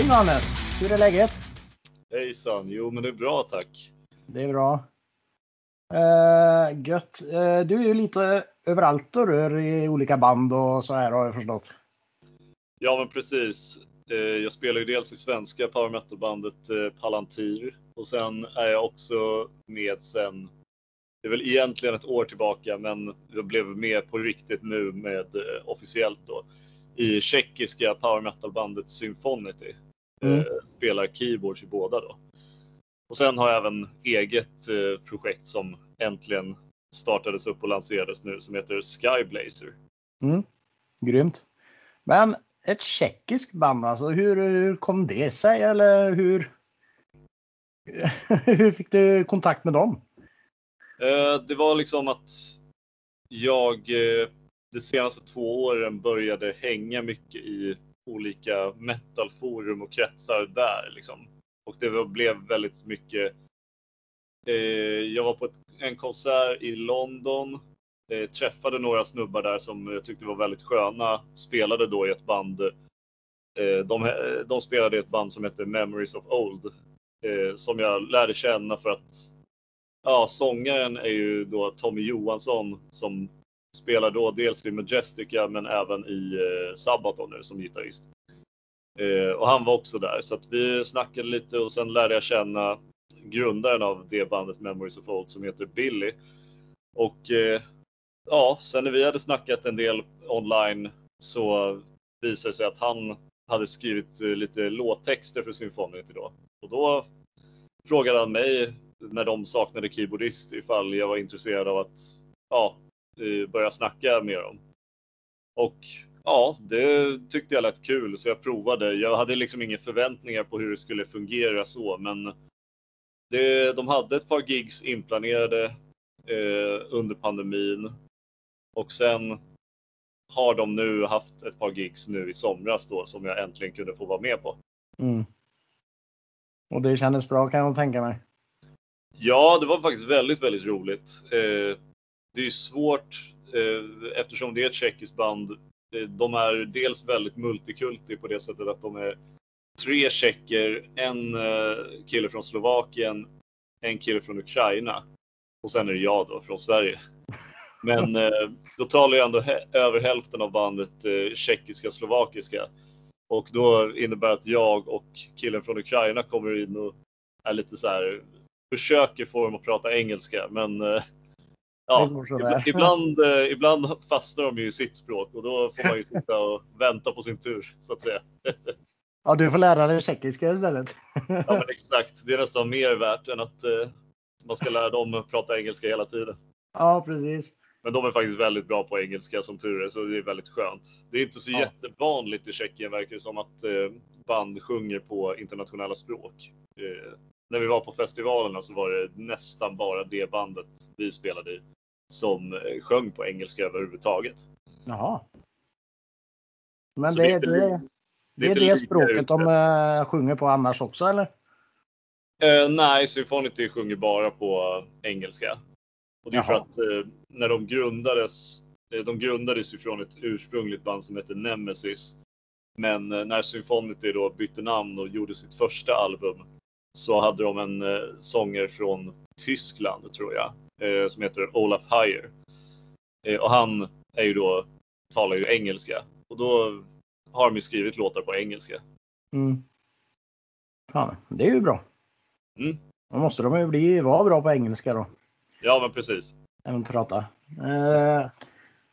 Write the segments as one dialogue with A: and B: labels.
A: Hej Johannes! Hur är läget?
B: Hejsan! Jo, men det är bra tack.
A: Det är bra. Uh, gött. Uh, du är ju lite överallt och rör i olika band och så här har jag förstått.
B: Ja, men precis. Uh, jag spelar ju dels i svenska power metal-bandet Palantir och sen är jag också med sen, det är väl egentligen ett år tillbaka, men jag blev med på riktigt nu med officiellt då i tjeckiska power metal-bandet Symphonity. Mm. Spelar keyboards i båda då. Och sen har jag även eget eh, projekt som äntligen startades upp och lanserades nu som heter Skyblazer.
A: Mm. Grymt. Men ett tjeckiskt band alltså, hur, hur kom det sig eller hur? hur fick du kontakt med dem?
B: Eh, det var liksom att jag eh, de senaste två åren började hänga mycket i olika metalforum och kretsar där liksom. Och det blev väldigt mycket. Eh, jag var på ett, en konsert i London, eh, träffade några snubbar där som jag tyckte var väldigt sköna, spelade då i ett band. Eh, de, de, spelade i ett band som heter Memories of Old, eh, som jag lärde känna för att ja, sångaren är ju då Tommy Johansson som spelar då dels i Majestica men även i eh, Sabaton nu som gitarrist. Eh, och han var också där så att vi snackade lite och sen lärde jag känna grundaren av det bandet Memories of Old som heter Billy. Och eh, ja, sen när vi hade snackat en del online så visade det sig att han hade skrivit eh, lite låttexter för Symfoniet idag. Och då frågade han mig när de saknade keyboardist ifall jag var intresserad av att ja, börja snacka med dem. Och ja, det tyckte jag lät kul så jag provade. Jag hade liksom inga förväntningar på hur det skulle fungera så, men det, de hade ett par gigs inplanerade eh, under pandemin och sen har de nu haft ett par gigs nu i somras då som jag äntligen kunde få vara med på. Mm.
A: Och det kändes bra kan jag tänka mig.
B: Ja, det var faktiskt väldigt, väldigt roligt. Eh, det är svårt eh, eftersom det är ett tjeckiskt band. Eh, de är dels väldigt multikulti på det sättet att de är tre tjecker, en eh, kille från Slovakien, en kille från Ukraina och sen är det jag då från Sverige. Men då talar ju ändå över hälften av bandet tjeckiska slovakiska och då innebär att jag och killen från Ukraina kommer in och är lite så här försöker få dem att prata engelska, men Ja, ibland, eh, ibland fastnar de ju i sitt språk och då får man ju sitta och vänta på sin tur så att säga.
A: Ja, du får lära dig tjeckiska istället.
B: Ja, men exakt. Det är nästan mer värt än att eh, man ska lära dem att prata engelska hela tiden.
A: Ja, precis.
B: Men de är faktiskt väldigt bra på engelska som tur är, så det är väldigt skönt. Det är inte så ja. jättevanligt i Tjeckien verkar det som att eh, band sjunger på internationella språk. När vi var på festivalerna så var det nästan bara det bandet vi spelade i som eh, sjöng på engelska överhuvudtaget.
A: Jaha. Men det, det, det, det, är det språket de uh, sjunger på annars också eller?
B: Uh, nej, Symphonity sjunger bara på engelska. Och det är Jaha. för att uh, när de grundades, de grundades ifrån ett ursprungligt band som heter Nemesis. Men när Symphonity då bytte namn och gjorde sitt första album så hade de en sångare från Tyskland tror jag eh, som heter Olaf Heyer. Eh, och han är ju då, talar ju engelska och då har de ju skrivit låtar på engelska.
A: Mm. Ja, det är ju bra.
B: Mm.
A: Då måste de ju bli, vara bra på engelska då.
B: Ja, men precis.
A: Även prata. Eh,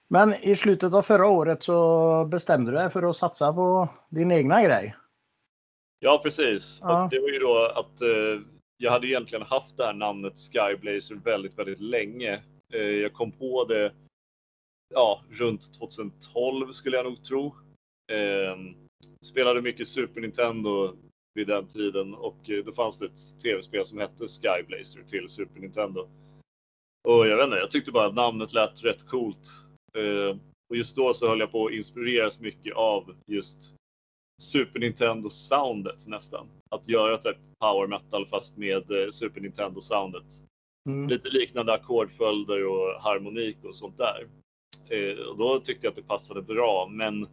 A: men i slutet av förra året så bestämde du dig för att satsa på din egna grej.
B: Ja, precis. Ja. Det var ju då att eh, jag hade egentligen haft det här namnet Skyblazer väldigt, väldigt länge. Eh, jag kom på det ja, runt 2012 skulle jag nog tro. Ehm, spelade mycket Super Nintendo vid den tiden och eh, då fanns det ett tv-spel som hette Skyblazer till Super Nintendo. Och jag vet inte, jag tyckte bara att namnet lät rätt coolt. Ehm, och just då så höll jag på att inspireras mycket av just Super Nintendo-soundet nästan. Att göra typ power metal fast med eh, Super Nintendo-soundet. Mm. Lite liknande ackordföljder och harmonik och sånt där. Eh, och då tyckte jag att det passade bra, men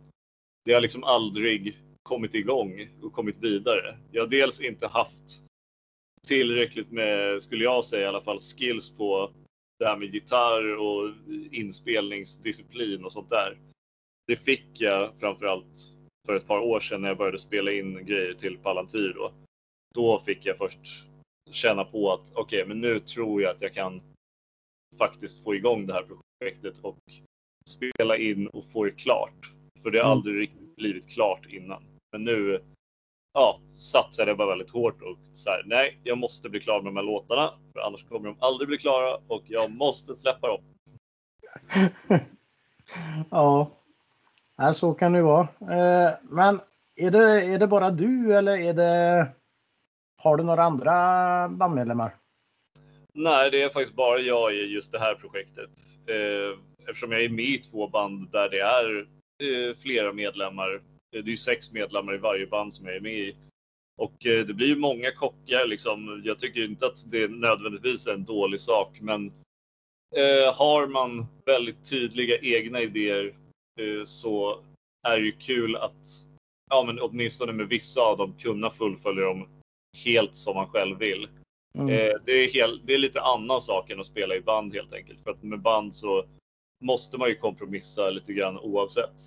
B: det har liksom aldrig kommit igång och kommit vidare. Jag har dels inte haft tillräckligt med, skulle jag säga i alla fall, skills på det här med gitarr och inspelningsdisciplin och sånt där. Det fick jag framförallt för ett par år sedan när jag började spela in grejer till Palantir då. Då fick jag först känna på att okej, okay, men nu tror jag att jag kan faktiskt få igång det här projektet och spela in och få det klart. För det har mm. aldrig riktigt blivit klart innan. Men nu ja, satsade jag bara väldigt hårt och så här, nej, jag måste bli klar med de här låtarna för annars kommer de aldrig bli klara och jag måste släppa dem.
A: ja, så kan det vara. Eh, men är det, är det bara du eller är det, har du några andra bandmedlemmar?
B: Nej, det är faktiskt bara jag i just det här projektet. Eh, eftersom jag är med i två band där det är eh, flera medlemmar. Det är ju sex medlemmar i varje band som jag är med i. Och det blir ju många kockar liksom. Jag tycker inte att det nödvändigtvis är en dålig sak, men har man väldigt tydliga egna idéer så är det ju kul att ja, men åtminstone med vissa av dem kunna fullfölja dem helt som man själv vill. Mm. Eh, det, är helt, det är lite annan sak än att spela i band helt enkelt. För att med band så måste man ju kompromissa lite grann oavsett.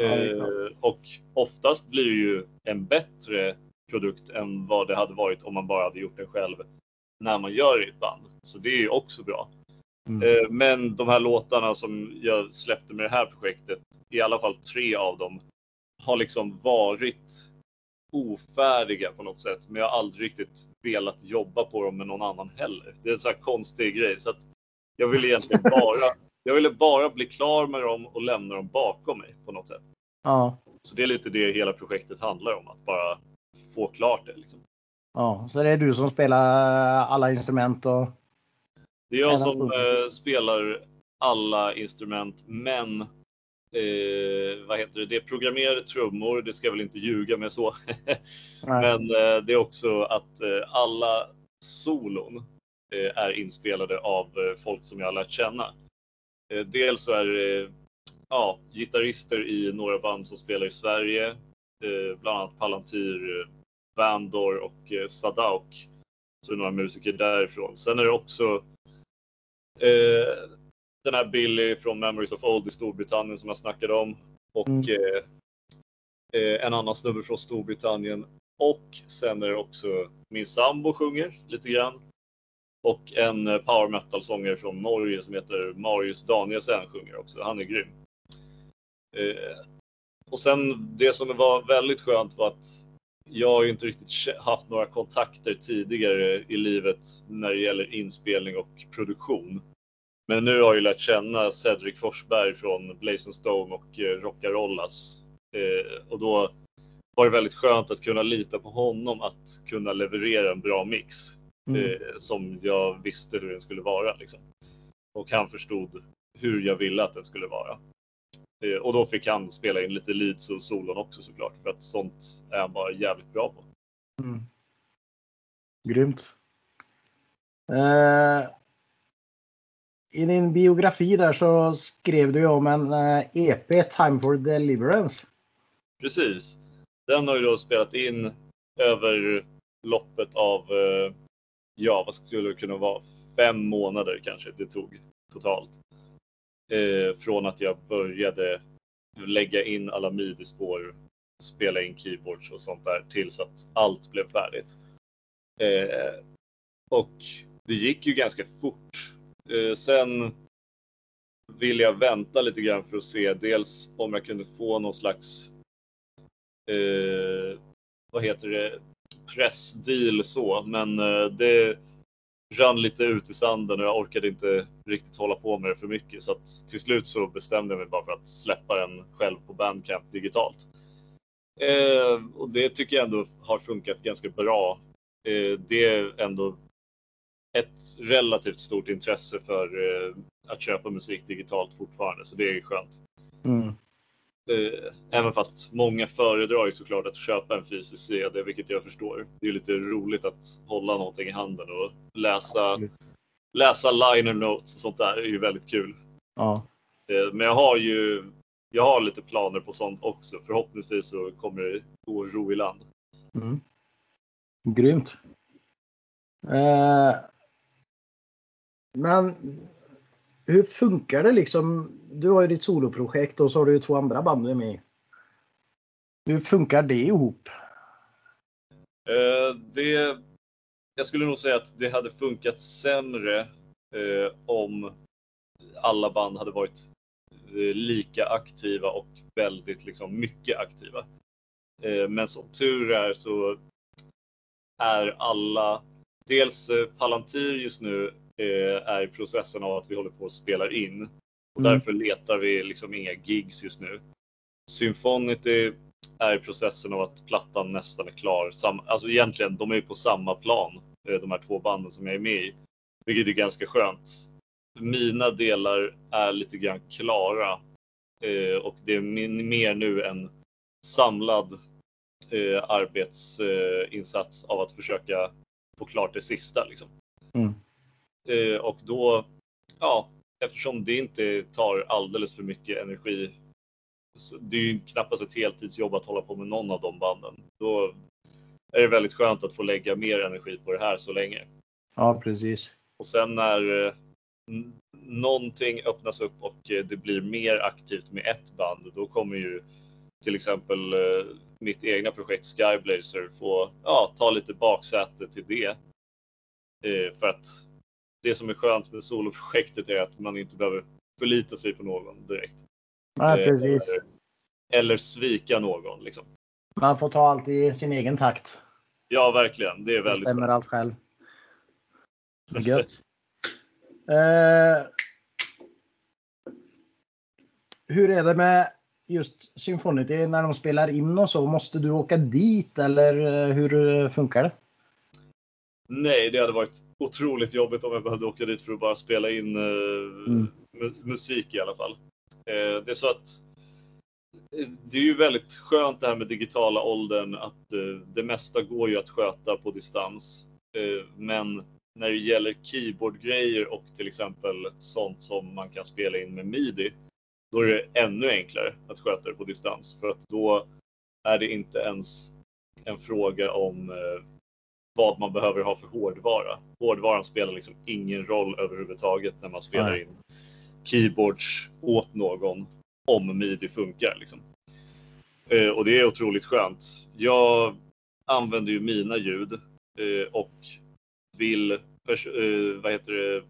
B: Ja, eh, och oftast blir det ju en bättre produkt än vad det hade varit om man bara hade gjort den själv när man gör det i ett band. Så det är ju också bra. Mm. Eh, men de här låtarna som jag släppte med det här projektet, i alla fall tre av dem, har liksom varit ofärdiga på något sätt. Men jag har aldrig riktigt velat jobba på dem med någon annan heller. Det är en sån här konstig grej. Så att jag ville egentligen bara, jag ville bara bli klar med dem och lämna dem bakom mig på något sätt.
A: Ja.
B: Så det är lite det hela projektet handlar om, att bara få klart det. Liksom.
A: Ja, så det är du som spelar alla instrument och
B: det är jag som eh, spelar alla instrument, men eh, vad heter det? Det är programmerade trummor. Det ska jag väl inte ljuga med så. men eh, det är också att eh, alla solon eh, är inspelade av eh, folk som jag har lärt känna. dels så är det ja, gitarrister i några band som spelar i Sverige, bland annat Palantir, Bandor och Sadauk. Så är några musiker därifrån. Sen är det också Eh, den här Billy från Memories of Old i Storbritannien som jag snackade om. Och mm. eh, eh en annan snubbe från Storbritannien. Och sen är det också min sambo sjunger lite grann. Och en eh, power metal-sångare från Norge som heter Marius Danielsen sjunger också. Han är grym. Eh, och sen det som var väldigt skönt var att jag har ju inte riktigt haft några kontakter tidigare i livet när det gäller inspelning och produktion. Men nu har jag lärt känna Cedric Forsberg från Blazing Stone och eh, Rockarollas. Eh, och då var det väldigt skönt att kunna lita på honom att kunna leverera en bra mix mm. eh, som jag visste hur den skulle vara. Liksom. Och han förstod hur jag ville att den skulle vara. Eh, och då fick han spela in lite leads och solon också såklart för att sånt är han bara jävligt bra på.
A: Mm. Grymt. Eh, I din biografi där så skrev du om en eh, EP, Time for Deliverance.
B: Precis. Den har ju då spelat in över loppet av, eh, ja vad skulle det kunna vara, fem månader kanske det tog totalt eh, från att jag började lägga in alla midi-spår, spela in keyboards och sånt där tills att allt blev färdigt. Eh, och det gick ju ganska fort. Eh, sen ville jag vänta lite grann för att se dels om jag kunde få någon slags eh, vad heter det, pressdeal så, men eh, det rann lite ut i sanden och jag orkade inte riktigt hålla på med det för mycket. Så att till slut så bestämde jag mig bara för att släppa den själv på Bandcamp digitalt. Eh, och det tycker jag ändå har funkat ganska bra. Eh, det är ändå ett relativt stort intresse för eh, att köpa musik digitalt fortfarande, så det är skönt.
A: Mm.
B: Eh, även fast många föredrar ju såklart att köpa en fysisk CD, vilket jag förstår. Det är lite roligt att hålla någonting i handen och läsa, läsa liner notes och sånt där är ju väldigt kul.
A: Ja.
B: Eh, men jag har ju jag har lite planer på sånt också. Förhoppningsvis så kommer det gå ro i land.
A: Mm. Grymt. Eh, men hur funkar det liksom? Du har ju ditt soloprojekt och så har du ju två andra band du är med i. Hur funkar det ihop?
B: Eh, det, jag skulle nog säga att det hade funkat sämre eh, om alla band hade varit eh, lika aktiva och väldigt liksom, mycket aktiva. Eh, men som tur är så är alla, dels eh, Palantir just nu eh, är i processen av att vi håller på att spela in och
A: Mm.
B: därför letar vi liksom inga gigs just nu. Symfonity är i processen av att plattan nästan är klar. Sam, alltså egentligen, de är ju på samma plan, eh, de här två banden som jag är med i. Vilket är ganska skönt. Mina delar är lite grann klara eh, och det är mer nu en samlad eh, arbetsinsats av att försöka få klart det sista. Liksom.
A: Mm.
B: Och då, ja, eftersom det inte tar alldeles för mycket energi. Det är ju knappast ett heltidsjobb att hålla på med någon av de banden. Då är det väldigt skönt att få lägga mer energi på det här så länge.
A: Ja, precis.
B: Och sen när eh, någonting öppnas upp och eh, det blir mer aktivt med ett band, då kommer ju till exempel eh, mitt egna projekt Skyblazer få ja, ta lite baksäte till det. För att det som är skönt med soloprojektet är att man inte behöver förlita sig på någon direkt.
A: Nej,
B: Eh,
A: precis.
B: Eller, eller svika någon. Liksom.
A: Man får ta allt i sin egen takt.
B: Ja, verkligen. Det är väldigt
A: Bestämmer allt själv. Gött. Eh, hur är det med just Symfonity när de spelar in och så? Måste du åka dit eller eh, hur eh, funkar det?
B: Nej, det hade varit otroligt jobbigt om jag behövde åka dit för att bara spela in eh,
A: Mm.
B: mu- musik i alla fall. Eh, det är så att eh, det är ju väldigt skönt det här med digitala åldern att eh, det mesta går ju att sköta på distans. Eh, men när det gäller keyboardgrejer och till exempel sånt som man kan spela in med midi, då är det ännu enklare att sköta det på distans för att då är det inte ens en fråga om eh, vad man behöver ha för hårdvara. Hårdvaran spelar liksom ingen roll överhuvudtaget när man spelar
A: Nej.
B: in keyboards åt någon om midi funkar. Liksom. Eh, och det är otroligt skönt. Jag använder ju mina ljud eh, och vill eh, vad heter det,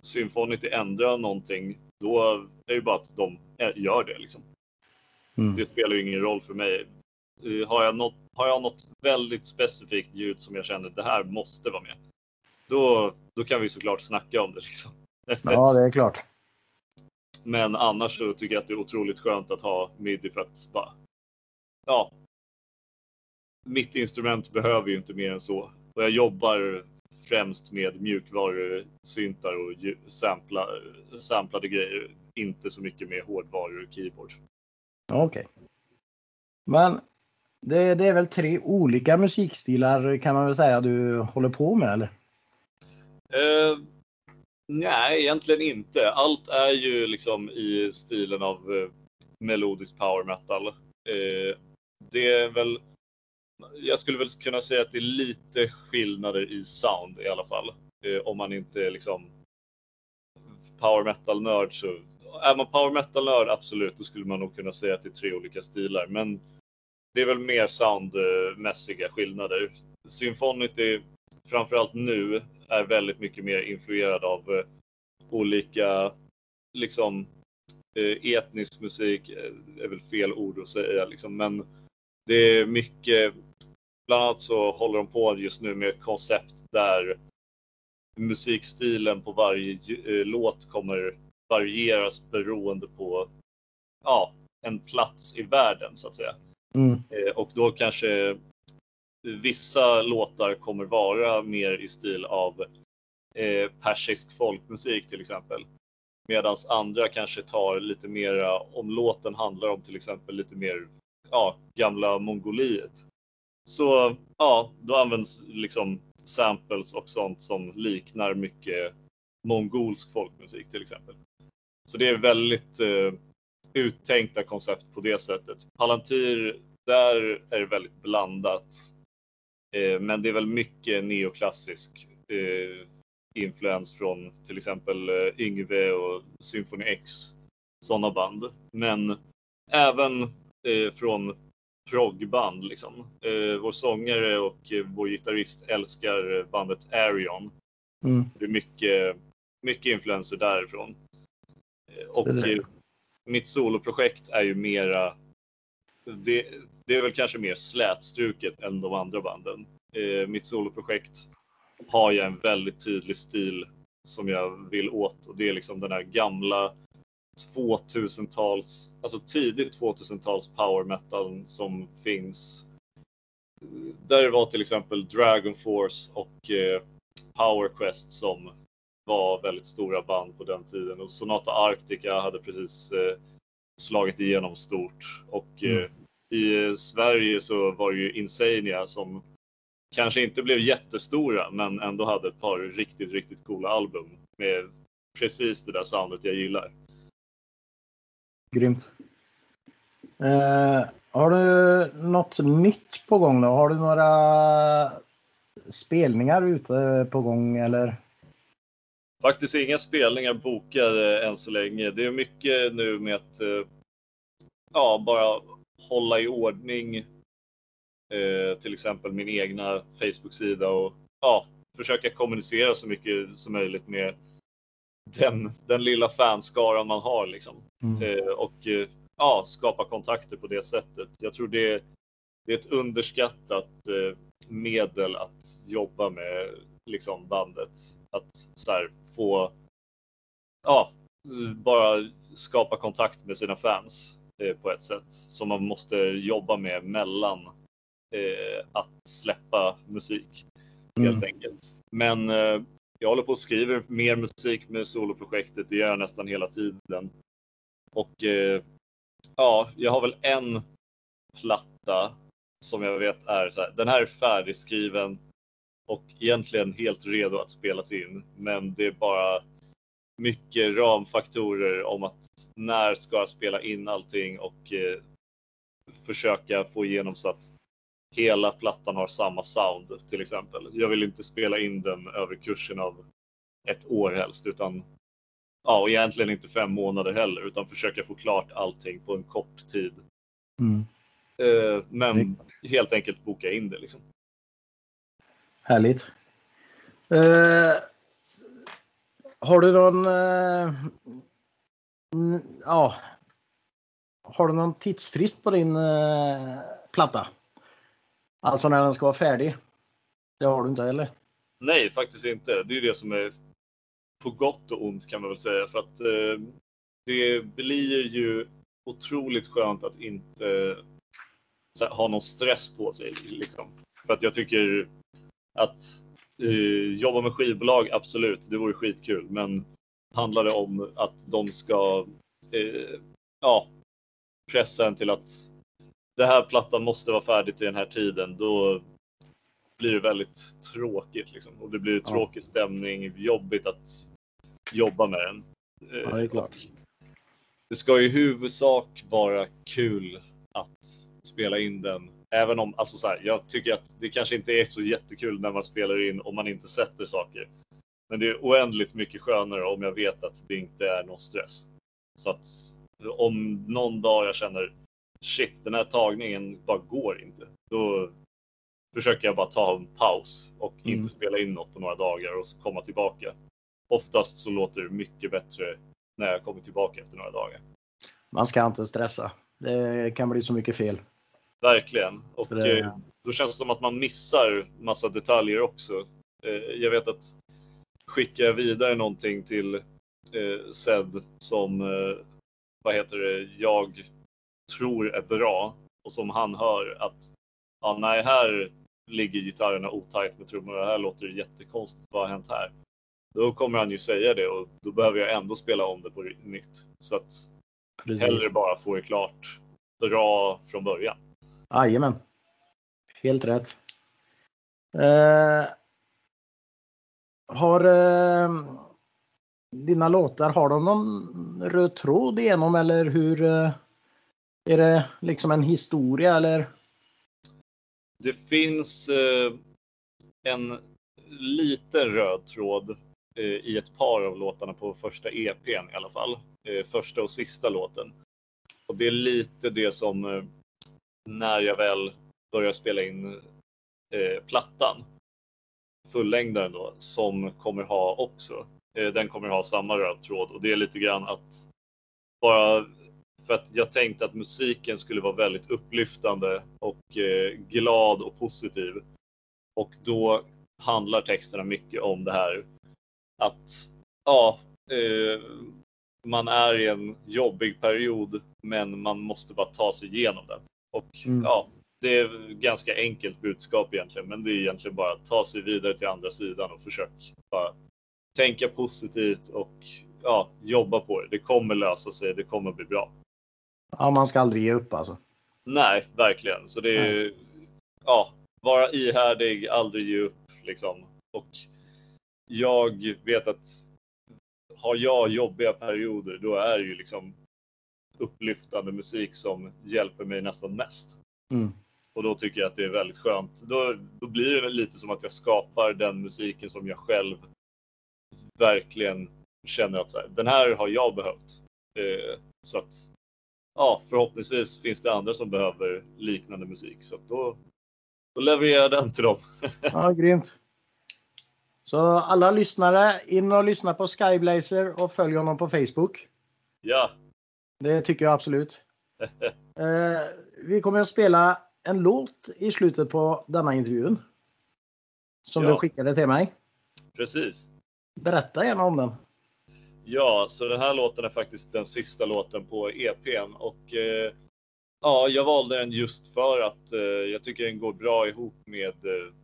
B: Symfonity ändra någonting, då är det bara att de eh, gör det. Liksom.
A: Mm.
B: Det spelar ju ingen roll för mig. Eh, Har jag, något, har jag något väldigt specifikt ljud som jag känner det här måste vara med, då, då kan vi såklart snacka om det. Liksom.
A: Ja, det är klart.
B: Men annars så tycker jag att det är otroligt skönt att ha midi för att bara, ja. Mitt instrument behöver ju inte mer än så. Och jag jobbar främst med mjukvarusyntar och sampla, samplade grejer. Inte så mycket med hårdvaror och keyboards.
A: Okej. Men det, det är väl tre olika musikstilar kan man väl säga du håller på med eller?
B: Uh, nej, egentligen inte. Allt är ju liksom i stilen av uh, melodisk power metal. Uh, det är väl, jag skulle väl kunna säga att det är lite skillnader i sound i alla fall. Om man inte är liksom power metal nörd så är man power metal nörd absolut, då skulle man nog kunna säga att det är tre olika stilar. Men det är väl mer soundmässiga skillnader. Symfonity, framförallt nu, är väldigt mycket mer influerad av eh, olika, liksom, eh, etnisk musik, eh, är väl fel ord att säga, liksom, men det är mycket, bland annat så håller de på just nu med ett koncept där musikstilen på varje låt kommer varieras beroende på ja, en plats i världen så att säga.
A: Mm.
B: Eh, och då kanske vissa låtar kommer vara mer i stil av eh, persisk folkmusik till exempel. Medan andra kanske tar lite mera, om låten handlar om till exempel lite mer ja, gamla Mongoliet. Så ja, då används liksom samples och sånt som liknar mycket mongolsk folkmusik till exempel. Så det är väldigt, eh, uttänkta koncept på det sättet. Palantir, där är det väldigt blandat. Eh, men det är väl mycket neoklassisk eh, influens från till exempel eh, Yngve och Symphony X, sådana band. Men även eh, från proggband liksom. Eh, vår sångare och eh, vår gitarrist älskar bandet Arion.
A: Mm.
B: Det är mycket, mycket influenser därifrån. Och mitt soloprojekt är ju mera, det, det är väl kanske mer slätstruket än de andra banden. Eh, mitt soloprojekt har jag en väldigt tydlig stil som jag vill åt och det är liksom den här gamla 2000-tals, alltså tidigt 2000-tals power metal som finns. Där det var till exempel Dragon Force och eh, Power Quest som var väldigt stora band på den tiden och Sonata Arctica hade precis eh, slagit igenom stort och eh,
A: Mm.
B: i Sverige så var det ju Insania som kanske inte blev jättestora men ändå hade ett par riktigt, riktigt coola album med precis det där soundet jag gillar.
A: Grymt. Eh, har du något nytt på gång då? Har du några spelningar ute på gång eller?
B: Faktiskt inga spelningar bokade än så länge. Det är mycket nu med att eh, ja, bara hålla i ordning eh, till exempel min egna Facebook-sida och ja, försöka kommunicera så mycket som möjligt med den, den lilla fanskaran man har liksom.
A: Mm.
B: Eh, och eh, ja, skapa kontakter på det sättet. Jag tror det, det är ett underskattat eh, medel att jobba med liksom bandet. Att så här, få ja, bara skapa kontakt med sina fans eh, på ett sätt som man måste jobba med mellan eh, att släppa musik helt
A: Mm.
B: enkelt. Men eh, jag håller på och skriver mer musik med soloprojektet. Det gör jag nästan hela tiden. Och eh, ja, jag har väl en platta som jag vet är så här. Den här är färdigskriven och egentligen helt redo att spelas in. Men det är bara mycket ramfaktorer om att när ska jag spela in allting och eh, försöka få igenom så att hela plattan har samma sound till exempel. Jag vill inte spela in den över kursen av ett år helst utan ja, och egentligen inte fem månader heller utan försöka få klart allting på en kort tid.
A: Mm.
B: Eh, men helt enkelt boka in det liksom.
A: Härligt. Eh, har du någon... Eh, mm, ja. Har du någon tidsfrist på din eh, platta? Alltså när den ska vara färdig? Det har du inte eller?
B: Nej, faktiskt inte. Det är det som är på gott och ont kan man väl säga. För att eh, det blir ju otroligt skönt att inte här, ha någon stress på sig. Liksom. För att jag tycker att eh, jobba med skivbolag, absolut, det vore skitkul. Men handlar det om att de ska eh, ja, pressa en till att det här plattan måste vara färdig till den här tiden, då blir det väldigt tråkigt. Liksom. Och det blir
A: Ja.
B: tråkig stämning, jobbigt att jobba med den. Eh,
A: Ja, det är klart.
B: Det ska i huvudsak vara kul att spela in den. Även om, alltså så här, jag tycker att det kanske inte är så jättekul när man spelar in om man inte sätter saker. Men det är oändligt mycket skönare om jag vet att det inte är någon stress. Så att om någon dag jag känner shit, den här tagningen bara går inte. Då försöker jag bara ta en paus och
A: Mm.
B: inte spela in något på några dagar och komma tillbaka. Oftast så låter det mycket bättre när jag kommer tillbaka efter några dagar.
A: Man ska inte stressa. Det kan bli så mycket fel.
B: Verkligen. Och
A: det-
B: eh, då känns det som att man missar massa detaljer också. Eh, jag vet att skickar jag vidare någonting till eh, Zed som, eh, vad heter det, jag tror är bra och som han hör att ja, nej, här ligger gitarrerna otajt med trummorna, här låter det jättekonstigt, vad har hänt här? Då kommer han ju säga det och då behöver jag ändå spela om det på nytt. Så att
A: Precis.
B: hellre bara få det klart bra från början.
A: Jajamän. Helt rätt. Eh, har... Eh, dina låtar, har de någon röd tråd igenom eller hur? eh, Är det liksom en historia eller?
B: Det finns eh, en liten röd tråd eh, i ett par av låtarna på första EPn i alla fall. Eh, första och sista låten. Och det är lite det som eh, när jag väl börjar spela in eh, plattan, fullängdaren då, som kommer ha också. Eh, den kommer ha samma röd tråd och det är lite grann att bara för att jag tänkte att musiken skulle vara väldigt upplyftande och eh, glad och positiv. Och då handlar texterna mycket om det här att ja, eh, man är i en jobbig period, men man måste bara ta sig igenom den. Och
A: Mm.
B: ja, det är ganska enkelt budskap egentligen, men det är egentligen bara att ta sig vidare till andra sidan och försök bara tänka positivt och ja, jobba på det. Det kommer lösa sig, det kommer bli bra.
A: Ja, man ska aldrig ge upp alltså.
B: Nej, verkligen. Så det är ja, vara ihärdig, aldrig ge upp liksom. Och jag vet att har jag jobbiga perioder, då är det ju liksom upplyftande musik som hjälper mig nästan mest.
A: Mm.
B: Och då tycker jag att det är väldigt skönt. Då, då blir det lite som att jag skapar den musiken som jag själv verkligen känner att så här, den här har jag behövt. Eh, så att ja, förhoppningsvis finns det andra som behöver liknande musik. Så att då, då levererar jag den till dem.
A: Ja, grymt. Så alla lyssnare, in och lyssna på Skyblazer och följ honom på Facebook.
B: Ja,
A: Det tycker jag absolut. Eh, vi kommer att spela en låt i slutet på denna intervjun. Som
B: Ja.
A: du skickade till mig.
B: precis.
A: Berätta gärna om den.
B: Ja, så den här låten är faktiskt den sista låten på EPn och eh, ja, jag valde den just för att eh, jag tycker den går bra ihop med eh,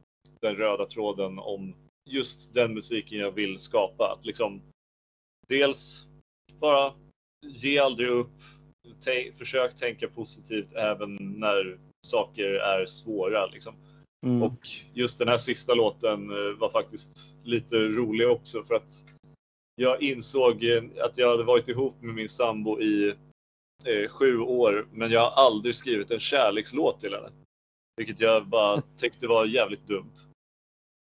B: den röda tråden om just den musiken jag vill skapa. Liksom dels bara ge aldrig upp. Försök tänka positivt även när saker är svåra. Liksom.
A: Mm.
B: Och just den här sista låten eh, var faktiskt lite rolig också för att jag insåg eh, att jag hade varit ihop med min sambo i eh, sju år, men jag har aldrig skrivit en kärlekslåt till henne. Vilket jag bara tyckte var jävligt dumt.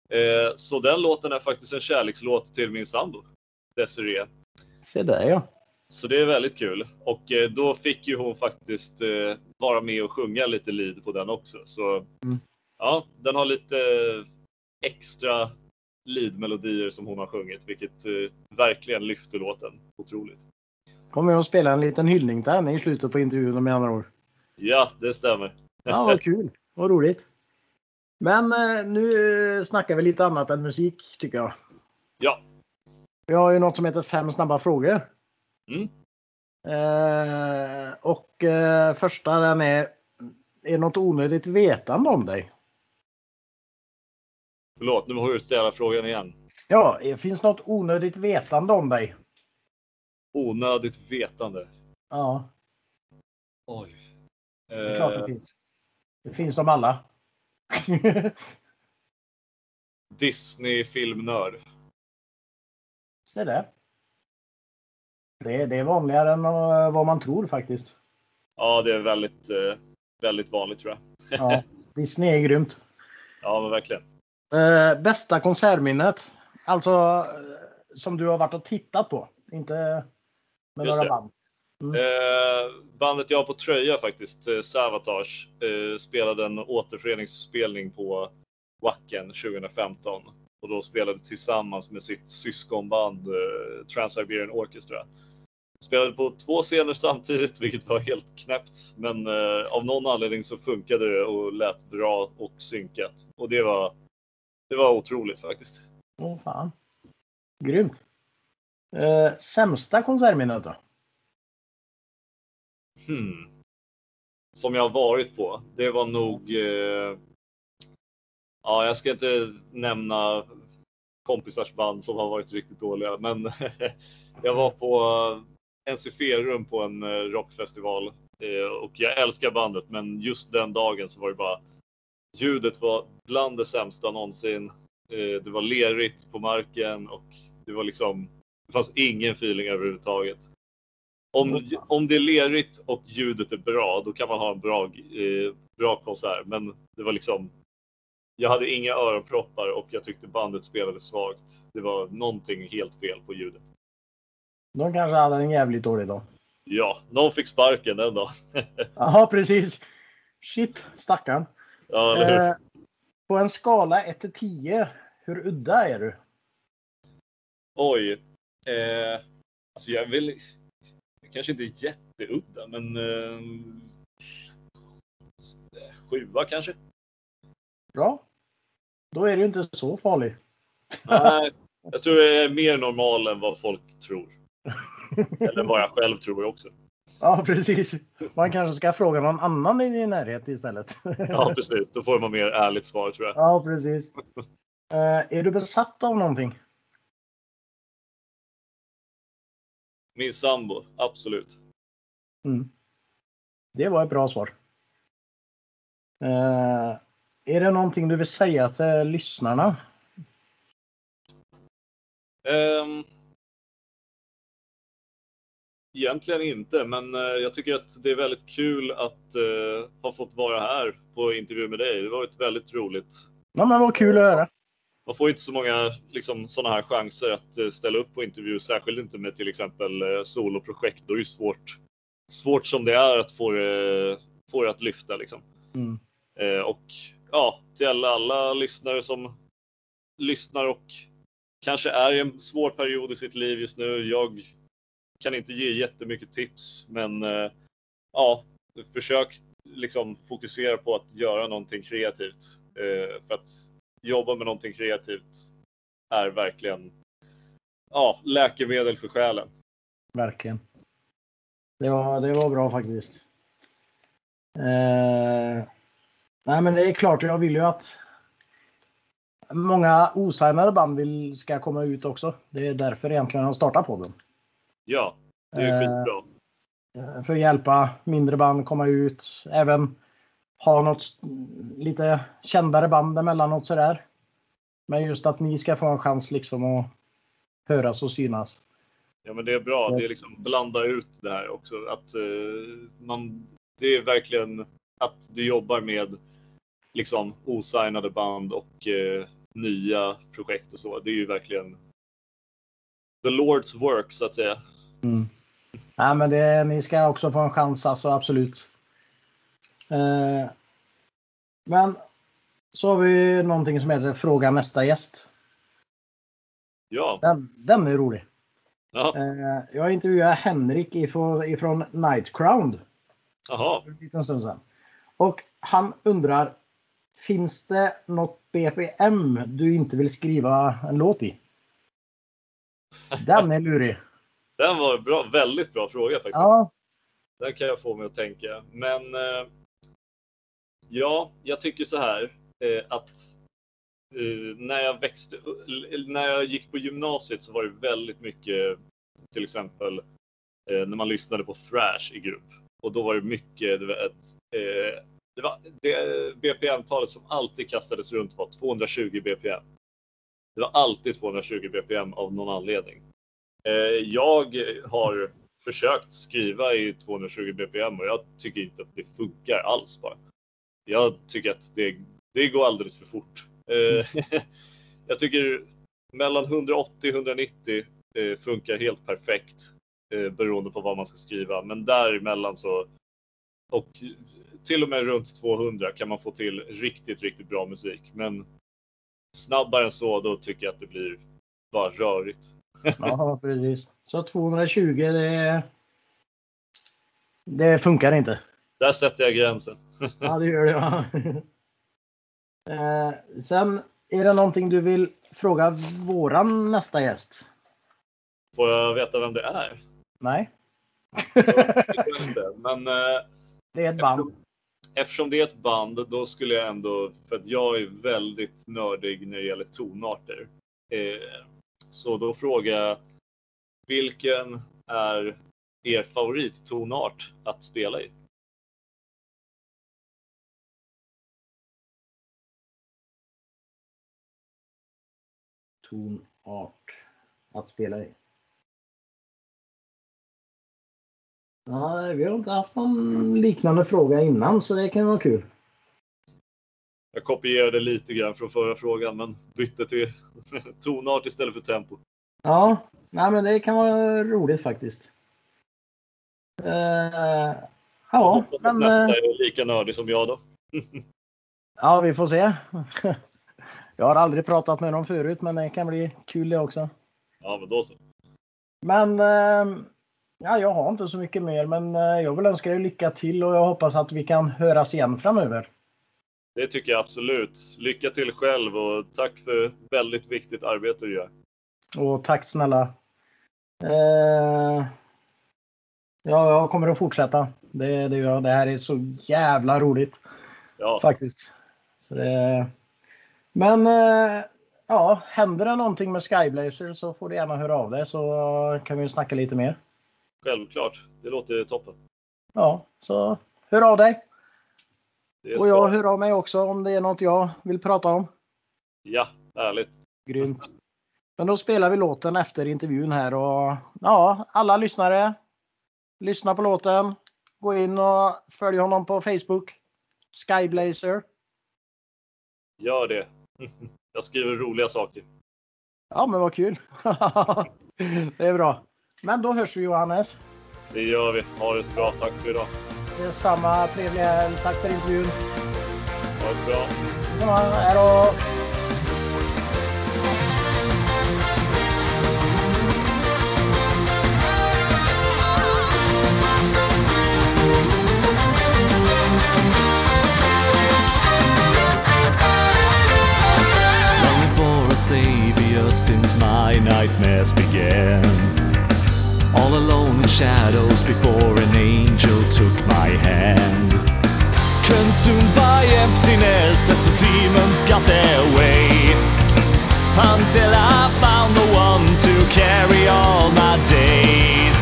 B: Eh, så den låten är faktiskt en kärlekslåt till min sambo, Desiree.
A: Se där ja.
B: Så det är väldigt kul. Och eh, då fick ju hon faktiskt eh, vara med och sjunga lite lead på den också. Så
A: Mm.
B: ja, den har lite extra lead-melodier som hon har sjungit, vilket eh, verkligen lyfter låten otroligt.
A: Kommer jag att spela en liten hyllning till henne i slutet på intervjun med andra ord.
B: Ja, det stämmer.
A: Ja, vad kul. Vad roligt. Men nu snackar vi lite annat än musik tycker jag.
B: Ja,
A: Vi har ju något som heter fem snabba frågor.
B: Mm.
A: Eh, och eh, första den är, är något onödigt vetande om dig?
B: förlåt, nu har du ställa frågan igen.
A: Ja, det finns något onödigt vetande om dig?
B: Onödigt vetande.
A: Ja,
B: Oj.
A: det är klart det
B: Eh,
A: finns. Det finns de alla.
B: Disney-filmnörd.
A: Se där. Det, det är vanligare än eh, vad man tror faktiskt.
B: Ja, det är väldigt, eh, väldigt vanligt tror jag.
A: Ja, Disney är grymt.
B: Ja, men verkligen.
A: Eh, bästa konsertminnet? Alltså som du har varit och tittat på. Inte med
B: Just
A: några
B: det.
A: band.
B: Eh, bandet jag har på tröja faktiskt, eh, Savatage, eh, spelade en återföreningsspelning på Wacken 2015. Och då spelade tillsammans med sitt syskonband eh, Trans-Siberian Orchestra. Spelade på två scener samtidigt, vilket var helt knäppt. Men eh, av någon anledning så funkade det och lät bra och synkat. Och det var, det var otroligt faktiskt.
A: Åh fan. Grymt. Eh, sämsta konsertminnet då?
B: Hmm. Som jag har varit på. Det var nog... Eh... Ja, jag ska inte nämna kompisars band som har varit riktigt dåliga, men jag var på NC-rum på en eh, rockfestival eh, och jag älskar bandet, men just den dagen så var det bara ljudet var bland det sämsta någonsin. Eh, det var lerigt på marken och det var liksom Det fanns ingen feeling överhuvudtaget. Om, om det är lerigt och ljudet är bra, då kan man ha en bra, bra konsert. Men det var liksom, jag hade inga öronproppar och jag tyckte bandet spelade svagt. Det var någonting helt fel på ljudet.
A: De kanske hade en jävligt dålig dag.
B: Ja, någon fick sparken den dagen.
A: Ja, precis. Shit, stackarn.
B: ja, eller hur?
A: Eh, på en skala 1 till 10, hur udda är du?
B: Oj. Eh, alltså jag vill... Kanske inte jätteudda, men... Eh, sjua kanske?
A: Bra. Då är ju inte så farligt.
B: Nej, jag tror jag är mer normal än vad folk tror. Eller vad jag själv tror också.
A: Ja, precis. Man kanske ska fråga någon annan i din närhet istället.
B: Ja, precis. Då får man mer ärligt svar tror jag.
A: Ja, precis. Eh, är du besatt av någonting?
B: Min sambo, absolut.
A: Mm. Det var ett bra svar. Eh, är det någonting du vill säga till lyssnarna?
B: Ehm, egentligen inte, men eh, jag tycker att det är väldigt kul att eh, ha fått vara här på intervju med dig. Det har varit väldigt roligt.
A: Ja, men vad kul att höra.
B: Man får inte så många liksom, sådana här chanser att eh, ställa upp på intervju, särskilt inte med till exempel soloprojekt. Då är det svårt, svårt som det är att få det, få det att lyfta. Liksom.
A: Mm.
B: Eh, och ja, till alla, alla lyssnare som lyssnar och kanske är i en svår period i sitt liv just nu. Jag kan inte ge jättemycket tips, men eh, ja, försök liksom fokusera på att göra någonting kreativt. Eh, för att jobba med någonting kreativt är verkligen ja, läkemedel för själen.
A: Verkligen. Det var, det var bra faktiskt. Eh, nej, men det är klart, jag vill ju att många osignade band vill, ska komma ut också. Det är därför egentligen jag startar podden.
B: Ja, det är
A: Eh,
B: skitbra.
A: Eh, För att hjälpa mindre band komma ut. Även ha något lite kändare band emellanåt sådär. Men just att ni ska få en chans liksom att höras och synas.
B: Ja, men det är bra. Det är liksom blanda ut det här också. Att eh, man, det är verkligen att du jobbar med liksom osignade band och eh, nya projekt och så. Det är ju verkligen the Lord's work så att säga.
A: Mm. Nej, men det, ni ska också få en chans, alltså absolut. Eh, men så har vi någonting som heter Fråga nästa gäst.
B: Ja,
A: Den, den är rolig.
B: ja.
A: Eh, jag intervjuade Henrik ifrån, ifrån Night Crown
B: Jaha.
A: för en liten stund sedan. Och han undrar, finns det något BPM du inte vill skriva en låt i? Den är lurig.
B: Den var en bra, väldigt bra fråga faktiskt.
A: Ja,
B: Den kan jag få mig att tänka. Men eh, ja, jag tycker så här eh, att eh, när jag växte när jag gick på gymnasiet så var det väldigt mycket till exempel eh, när man lyssnade på thrash i grupp och då var det mycket, du vet, eh, det var det BPM-talet som alltid kastades runt var 220 BPM. Det var alltid 220 BPM av någon anledning. Eh, jag har försökt skriva i 220 BPM och jag tycker inte att det funkar alls bara. Jag tycker att det, det går alldeles för fort. Eh, jag tycker mellan 180 och 190 eh, funkar helt perfekt beroende på vad man ska skriva. Men däremellan så och till och med runt 200 kan man få till riktigt, riktigt bra musik. Men snabbare än så, då tycker jag att det blir bara rörigt.
A: Ja precis. Så 220 det, det funkar inte.
B: Där sätter jag gränsen.
A: Ja, det gör det. Ja. Eh, sen är det någonting du vill fråga våran nästa gäst?
B: Får jag veta vem det är?
A: Nej,
B: Men eh,
A: det är ett band.
B: eftersom det är ett band, då skulle jag ändå, för att jag är väldigt nördig när det gäller tonarter. Eh, så då frågar jag vilken är er favorittonart att spela i?
A: Tonart att spela i? Nej, vi har inte haft någon liknande fråga innan så det kan vara kul.
B: Jag kopierade lite grann från förra frågan men bytte till tonart istället för tempo.
A: Ja, nej, men det kan vara roligt faktiskt. Uh, ja,
B: men... Nästa eh, är lika nördig som jag då.
A: ja, vi får se. Jag har aldrig pratat med dem förut, men det kan bli kul det också.
B: Ja, men då så.
A: Men uh, ja, jag har inte så mycket mer, men jag vill önska dig lycka till och jag hoppas att vi kan höras igen framöver.
B: Det tycker jag absolut. Lycka till själv och tack för väldigt viktigt arbete du gör.
A: Och tack snälla. Eh, ja, jag kommer att fortsätta. Det, det, det här är så jävla roligt.
B: Ja.
A: Faktiskt. Så det, men eh, ja, händer det någonting med Skyblazer så får du gärna höra av dig så kan vi snacka lite mer.
B: Självklart. Det låter toppen.
A: Ja, så hör av dig. Och jag hör av mig också om det är något jag vill prata om.
B: Ja, ärligt.
A: Grymt. Men då spelar vi låten efter intervjun här och ja, alla lyssnare. Lyssna på låten. Gå in och följ honom på Facebook. Skyblazer.
B: Gör det. Jag skriver roliga saker.
A: Ja, men vad kul. det är bra. Men då hörs vi Johannes.
B: Det gör vi. Ha det så bra. Tack för idag.
A: Detsamma. Trevlig helg. Tack för intervjun.
B: Ha det så bra.
A: Detsamma. Hej då.
C: savior since my nightmares began. All alone in shadows before an angel took my hand. Consumed by emptiness as the demons got their way. Until I found the one to carry all my days.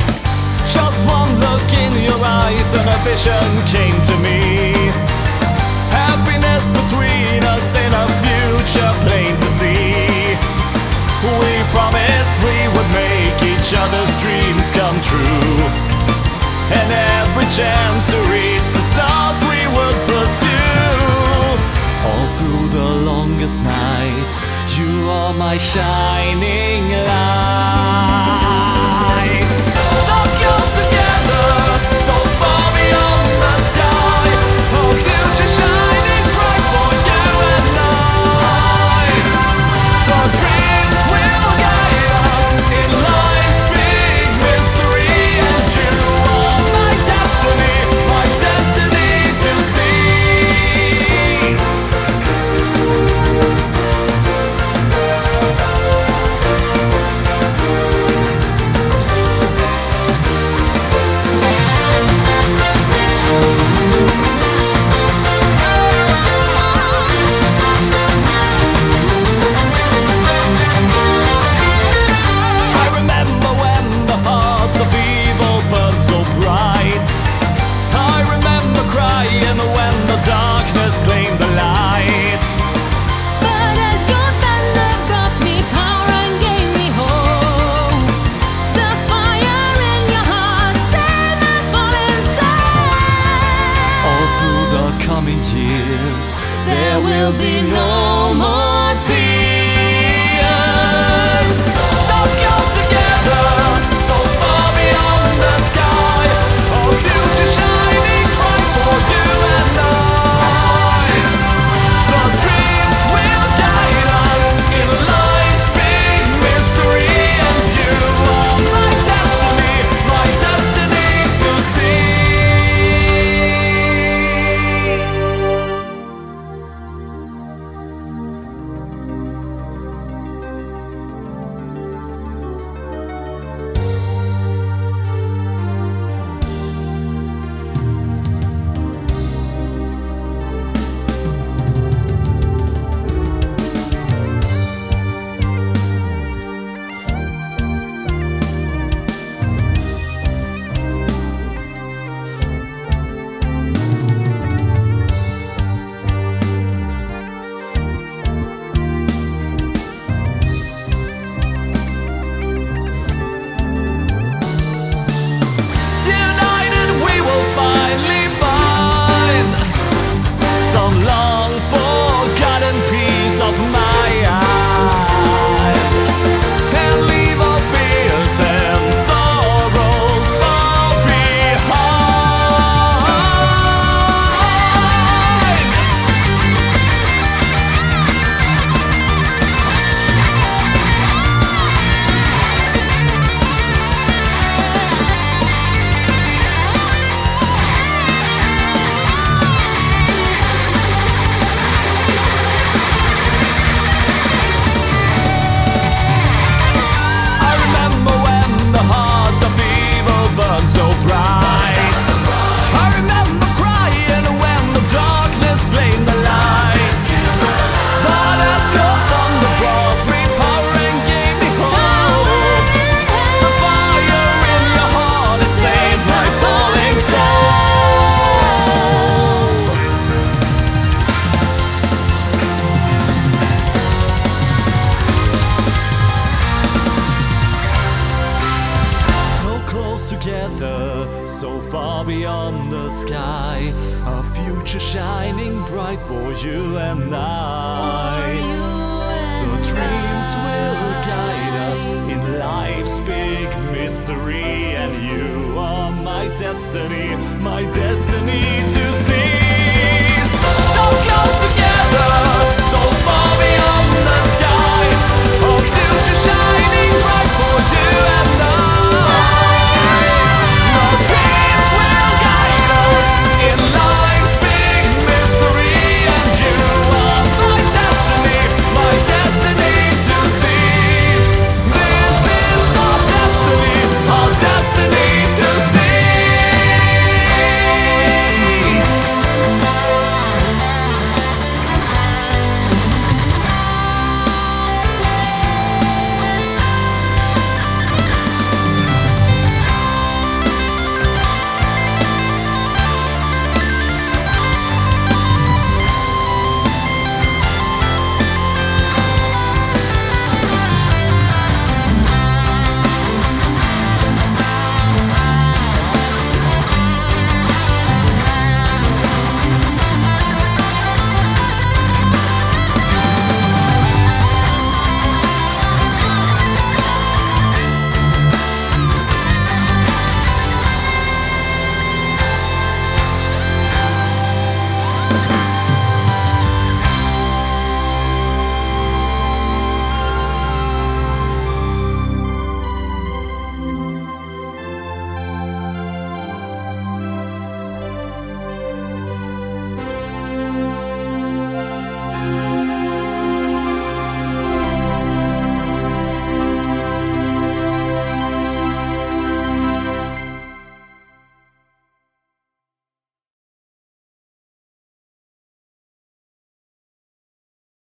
C: Just one look in your eyes and a vision came to me. Happiness between us in a true. And every chance to reach the stars we would pursue. All through the longest night, you are my shining light.